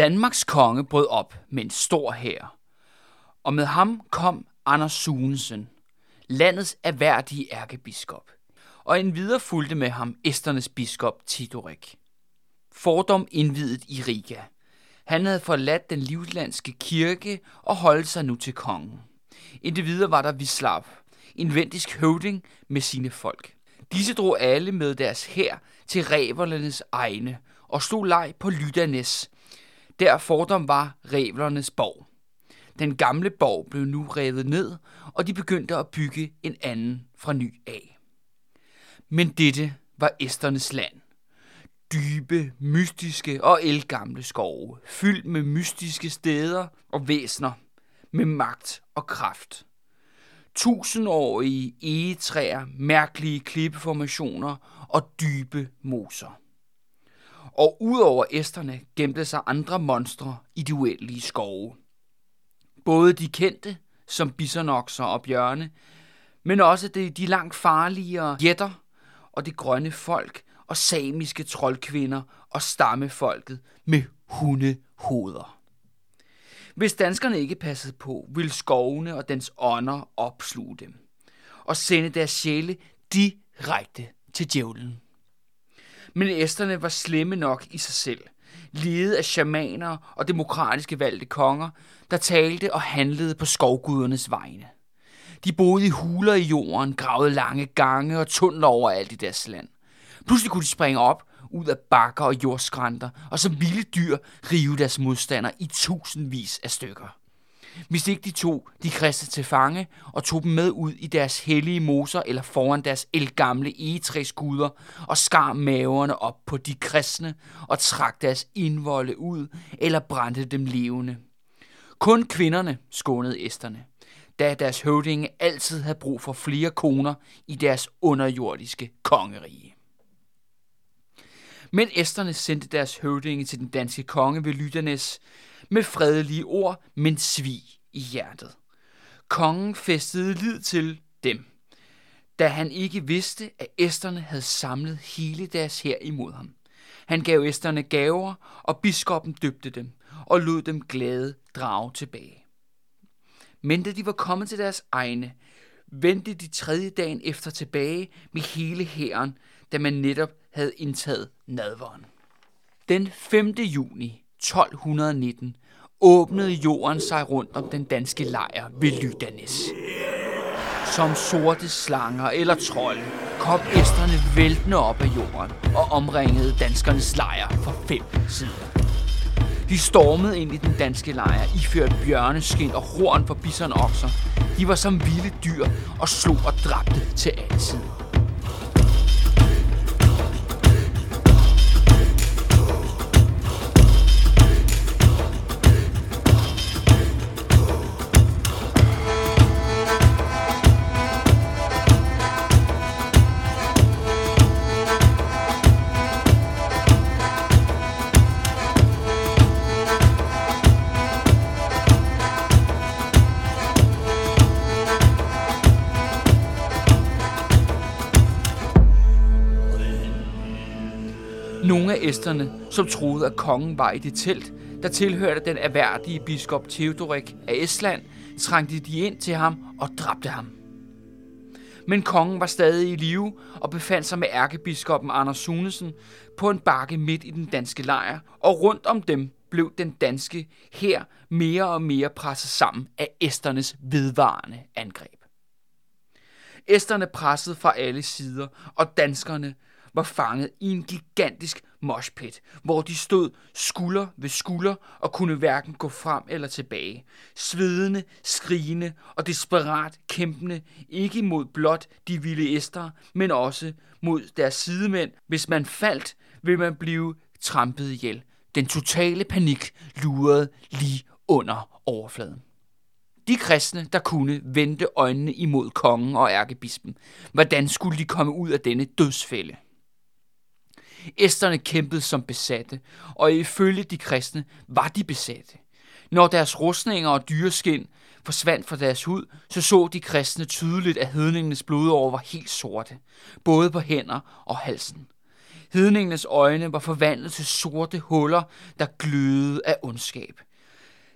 Danmarks konge brød op med en stor hær, og med ham kom Anders Sunesen, landets erhverdige ærkebiskop, og en videre fulgte med ham Esternes biskop Tidorik. Fordom indvidet i Riga. Han havde forladt den livlandske kirke og holdt sig nu til kongen. Indtil videre var der Vislav, en vendisk høvding med sine folk. Disse drog alle med deres hær til reverlernes egne og stod leg på Lydanes. Der fordom var revlernes borg. Den gamle borg blev nu revet ned, og de begyndte at bygge en anden fra ny af. Men dette var Esternes land. Dybe, mystiske og elgamle skove, fyldt med mystiske steder og væsner, med magt og kraft. Tusindårige egetræer, mærkelige klippeformationer og dybe moser. Og udover æsterne gemte sig andre monstre i de uendelige skove. Både de kendte, som bisonokser og bjørne, men også de, de langt farligere jætter og det grønne folk og samiske troldkvinder og stammefolket med hundehoveder. Hvis danskerne ikke passede på, ville skovene og dens ånder opsluge dem og sende deres sjæle direkte til djævlen. Men æsterne var slemme nok i sig selv, ledet af shamaner og demokratiske valgte konger, der talte og handlede på skovgudernes vegne. De boede i huler i jorden, gravede lange gange og tunneler overalt i deres land. Pludselig kunne de springe op ud af bakker og jordskrænter, og som vilde dyr rive deres modstandere i tusindvis af stykker. Hvis ikke de tog de kristne til fange og tog dem med ud i deres hellige moser eller foran deres elgamle egetræsguder og skar maverne op på de kristne og trak deres indvolde ud eller brændte dem levende. Kun kvinderne skånede æsterne, da deres høvdinge altid havde brug for flere koner i deres underjordiske kongerige. Men æsterne sendte deres høvdinge til den danske konge ved Lydernes med fredelige ord, men svig i hjertet. Kongen festede lid til dem, da han ikke vidste, at æsterne havde samlet hele deres hær imod ham. Han gav æsterne gaver, og biskoppen døbte dem, og lod dem glade drage tilbage. Men da de var kommet til deres egne, vendte de tredje dagen efter tilbage med hele hæren, da man netop havde indtaget nadveren. Den 5. juni 1219 åbnede jorden sig rundt om den danske lejr ved Lydanes. Som sorte slanger eller trolde kom æsterne væltende op af jorden og omringede danskernes lejr fra fem sider. De stormede ind i den danske lejr, iført bjørneskin og horn for bisonokser. De var som vilde dyr og slog og dræbte til alle sider. Esterne, æsterne, som troede, at kongen var i det telt, der tilhørte den erhverdige biskop Theodorik af Estland, trængte de ind til ham og dræbte ham. Men kongen var stadig i live og befandt sig med ærkebiskoppen Anders Sunesen på en bakke midt i den danske lejr, og rundt om dem blev den danske her mere og mere presset sammen af æsternes vedvarende angreb. Æsterne pressede fra alle sider, og danskerne var fanget i en gigantisk moshpit, hvor de stod skulder ved skulder og kunne hverken gå frem eller tilbage. Svedende, skrigende og desperat kæmpende, ikke mod blot de vilde æster, men også mod deres sidemænd. Hvis man faldt, vil man blive trampet ihjel. Den totale panik lurede lige under overfladen. De kristne, der kunne, vendte øjnene imod kongen og ærkebispen. Hvordan skulle de komme ud af denne dødsfælde? Æsterne kæmpede som besatte, og ifølge de kristne var de besatte. Når deres rustninger og dyreskin forsvandt fra deres hud, så så de kristne tydeligt, at hedningenes blodår var helt sorte, både på hænder og halsen. Hedningenes øjne var forvandlet til sorte huller, der glødede af ondskab.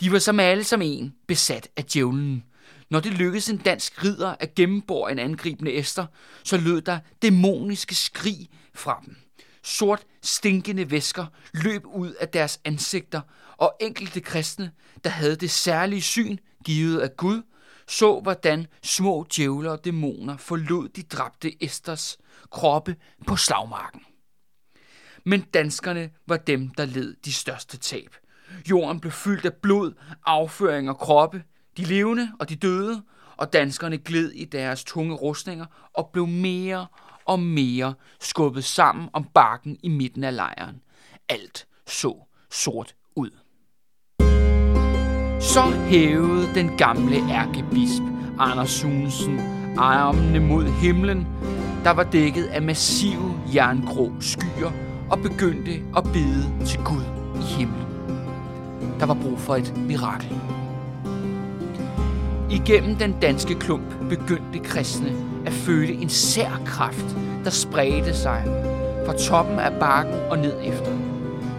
De var som alle som en besat af djævlen. Når det lykkedes en dansk ridder at gennembore en angribende æster, så lød der dæmoniske skrig fra dem. Sort, stinkende væsker løb ud af deres ansigter, og enkelte kristne, der havde det særlige syn givet af Gud, så hvordan små djævler og dæmoner forlod de dræbte Esters kroppe på slagmarken. Men danskerne var dem, der led de største tab. Jorden blev fyldt af blod, afføring og kroppe, de levende og de døde, og danskerne gled i deres tunge rustninger og blev mere og mere skubbet sammen om bakken i midten af lejren. Alt så sort ud. Så hævede den gamle ærkebisp Anders Sunesen armene mod himlen, der var dækket af massive jerngrå skyer, og begyndte at bede til Gud i himlen. Der var brug for et mirakel. Igennem den danske klump begyndte kristne at føle en sær kraft, der spredte sig fra toppen af bakken og ned efter.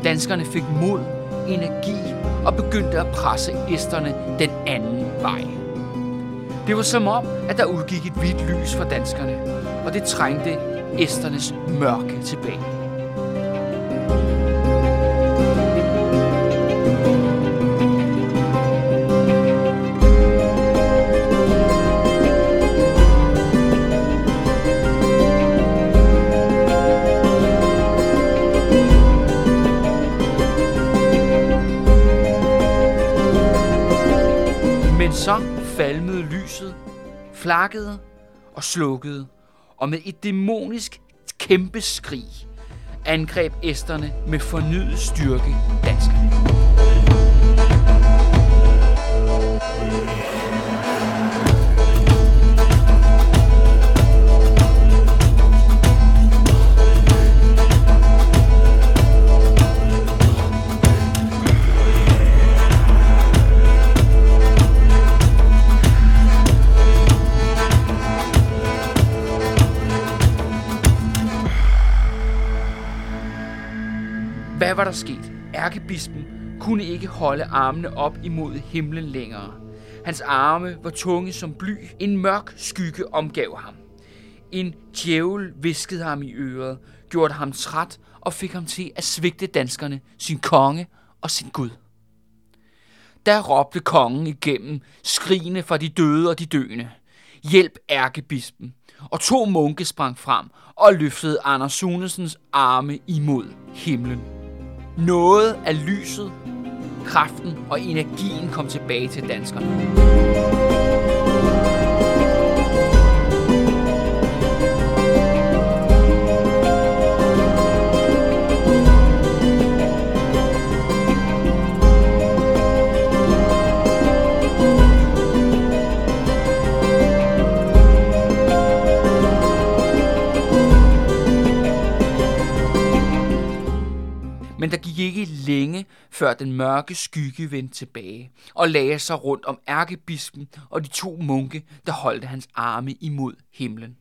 Danskerne fik mod, energi og begyndte at presse æsterne den anden vej. Det var som om, at der udgik et hvidt lys for danskerne, og det trængte æsternes mørke tilbage. Så falmede lyset, flakkede og slukkede, og med et dæmonisk kæmpe skrig angreb æsterne med fornyet styrke danskerne. Var der sket? Ærkebispen kunne ikke holde armene op imod himlen længere. Hans arme var tunge som bly. En mørk skygge omgav ham. En djævel viskede ham i øret, gjorde ham træt og fik ham til at svigte danskerne, sin konge og sin Gud. Der råbte kongen igennem, skrigende fra de døde og de døende. Hjælp ærkebispen. Og to munke sprang frem og løftede Anders Sunesens arme imod himlen. Noget af lyset, kraften og energien kom tilbage til danskerne. Før den mørke skygge vendte tilbage og lagde sig rundt om ærkebispen og de to munke, der holdt hans arme imod himlen.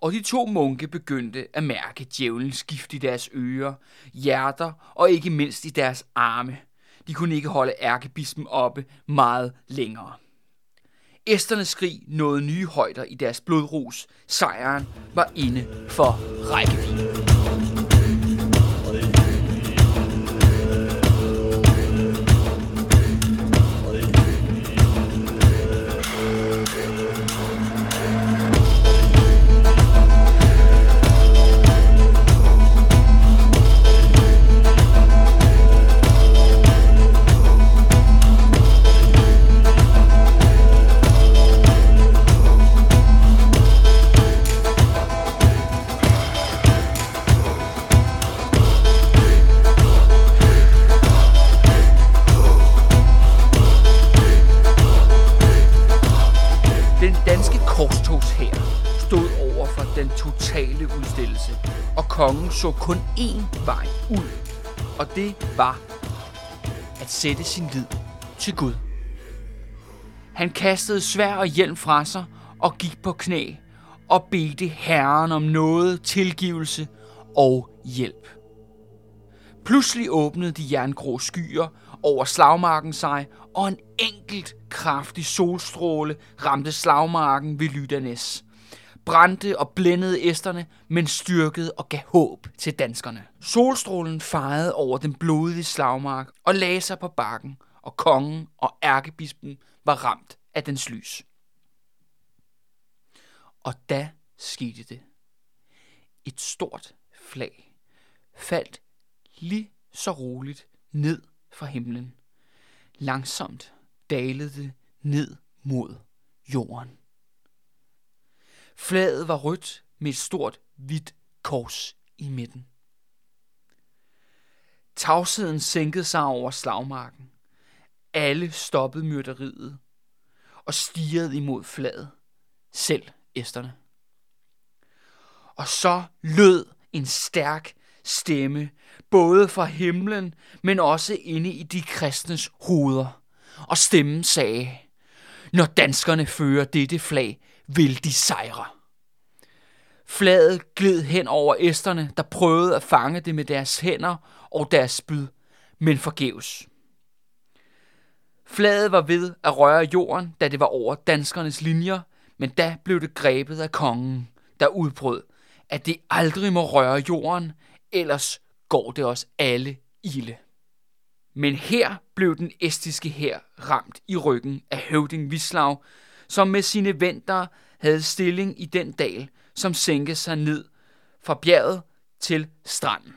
Og de to munke begyndte at mærke djævelens skift i deres ører, hjerter og ikke mindst i deres arme. De kunne ikke holde ærkebispen oppe meget længere. Æsternes skrig nåede nye højder i deres blodrus. Sejren var inde for rækkevidde. Så kun én vej ud, og det var at sætte sin lid til Gud. Han kastede svær og hjelm fra sig og gik på knæ og bedte Herren om noget, tilgivelse og hjælp. Pludselig åbnede de jerngrå skyer over slagmarken sig, og en enkelt kraftig solstråle ramte slagmarken ved Lydanes. Brændte og blændede æsterne, men styrkede og gav håb til danskerne. Solstrålen fejede over den blodige slagmark og lagde sig på bakken, og kongen og ærkebispen var ramt af dens lys. Og da skete det. Et stort flag faldt lige så roligt ned fra himlen. Langsomt dalede det ned mod jorden. Flaget var rødt med et stort hvidt kors i midten. Tavsheden sænkede sig over slagmarken. Alle stoppede myrderiet og stirrede imod flaget, selv æsterne. Og så lød en stærk stemme, både fra himlen, men også inde i de kristnes hoveder. Og stemmen sagde, når danskerne fører dette flag, vil de sejre. Flaget gled hen over æsterne, der prøvede at fange det med deres hænder og deres spyd, men forgæves. Flaget var ved at røre jorden, da det var over danskernes linjer, men da blev det grebet af kongen, der udbrød, at det aldrig må røre jorden, ellers går det os alle ilde. Men her blev den estiske hær ramt i ryggen af høvding Vislav, som med sine venter havde stilling i den dal, som sænkede sig ned fra bjerget til stranden.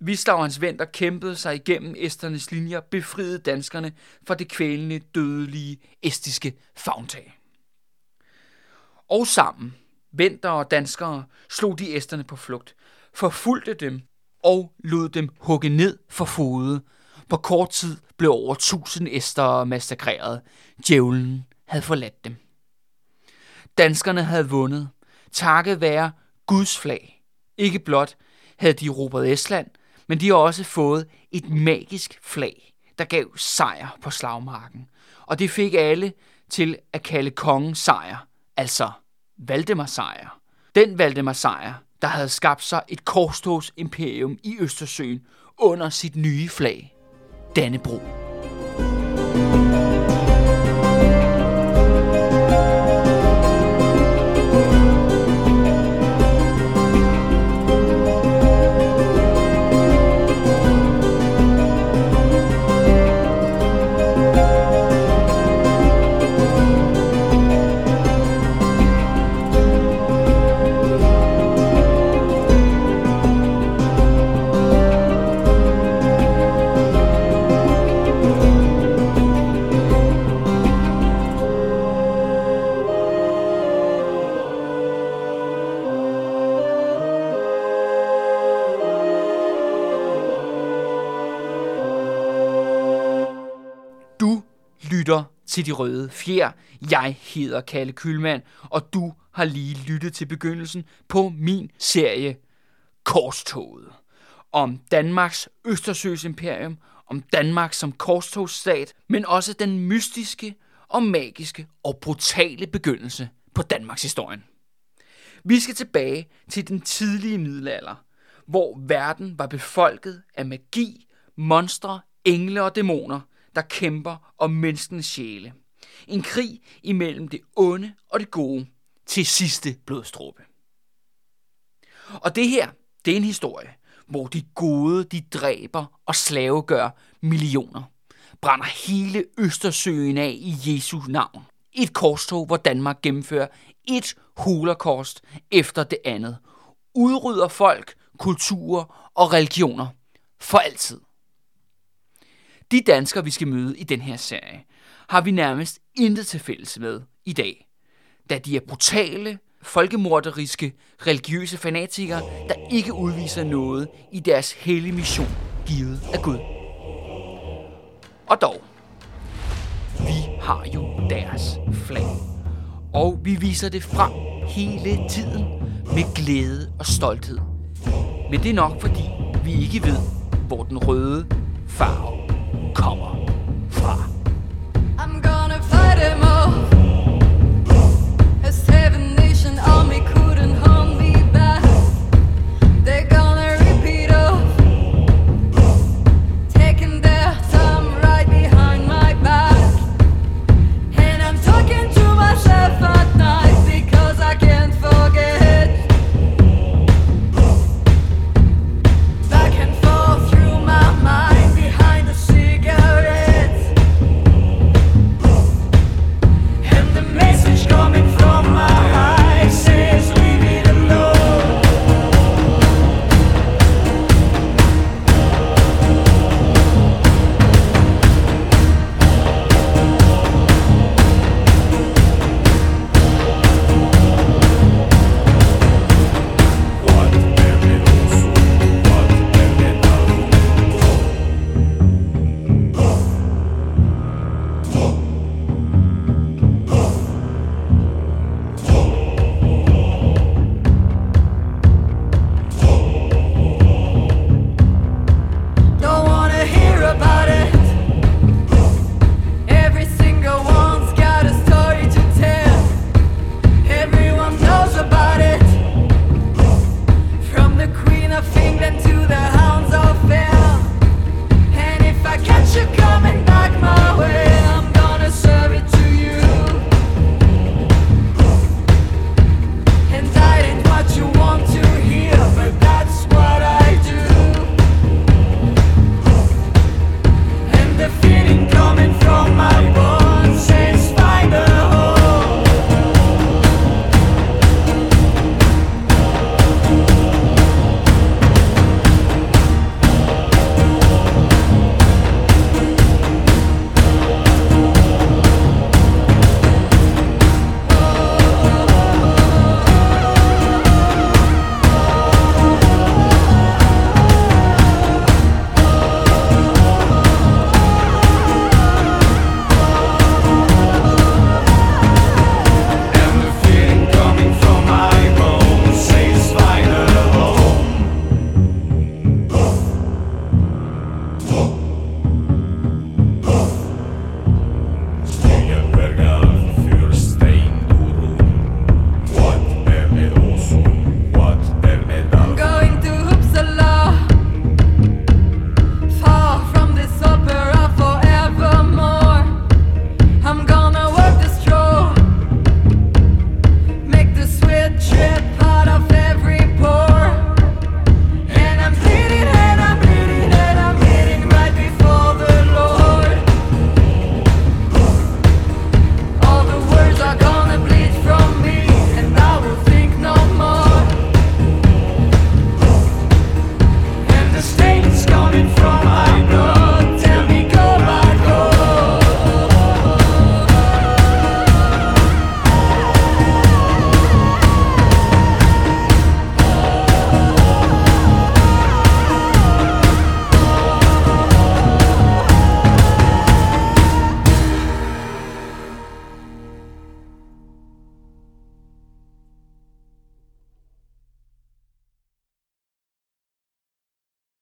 Vislav og hans venter kæmpede sig igennem esternes linjer, befriede danskerne fra det kvælende, dødelige estiske fagntag. Og sammen, venter og danskere, slog de esterne på flugt, forfulgte dem og lod dem hugge ned for fode. På kort tid blev over tusind æster massakreret. Djævlen havde forladt dem. Danskerne havde vundet, takket være Guds flag. Ikke blot havde de råbet Estland, men de har også fået et magisk flag, der gav sejr på slagmarken. Og det fik alle til at kalde kongen sejr, altså Valdemar sejr. Den Valdemar sejr, der havde skabt sig et korstogsimperium i Østersøen under sit nye flag, Dannebro. Du lytter til De Røde Fjer. Jeg hedder Kalle Kylmand, og du har lige lyttet til begyndelsen på min serie Korstoget. Om Danmarks Østersøs imperium, om Danmark som korstogsstat, men også den mystiske og magiske og brutale begyndelse på Danmarks historien. Vi skal tilbage til den tidlige middelalder, hvor verden var befolket af magi, monstre, engle og dæmoner, der kæmper om menneskenes sjæle. En krig imellem det onde og det gode til sidste blodstråbe. Og det her, det er en historie, hvor de gode, de dræber og slavegør millioner. Brænder hele Østersøen af i Jesu navn. Et korstog, hvor Danmark gennemfører et holocaust efter det andet. Udrydder folk, kulturer og religioner for altid. De danskere, vi skal møde i den her serie, har vi nærmest intet til fælles med i dag, da de er brutale, folkemorderiske, religiøse fanatikere, der ikke udviser noget i deres hellige mission, givet af Gud. Og dog, vi har jo deres flag, og vi viser det frem hele tiden med glæde og stolthed. Men det er nok fordi, vi ikke ved, hvor den røde farve 靠啊，发。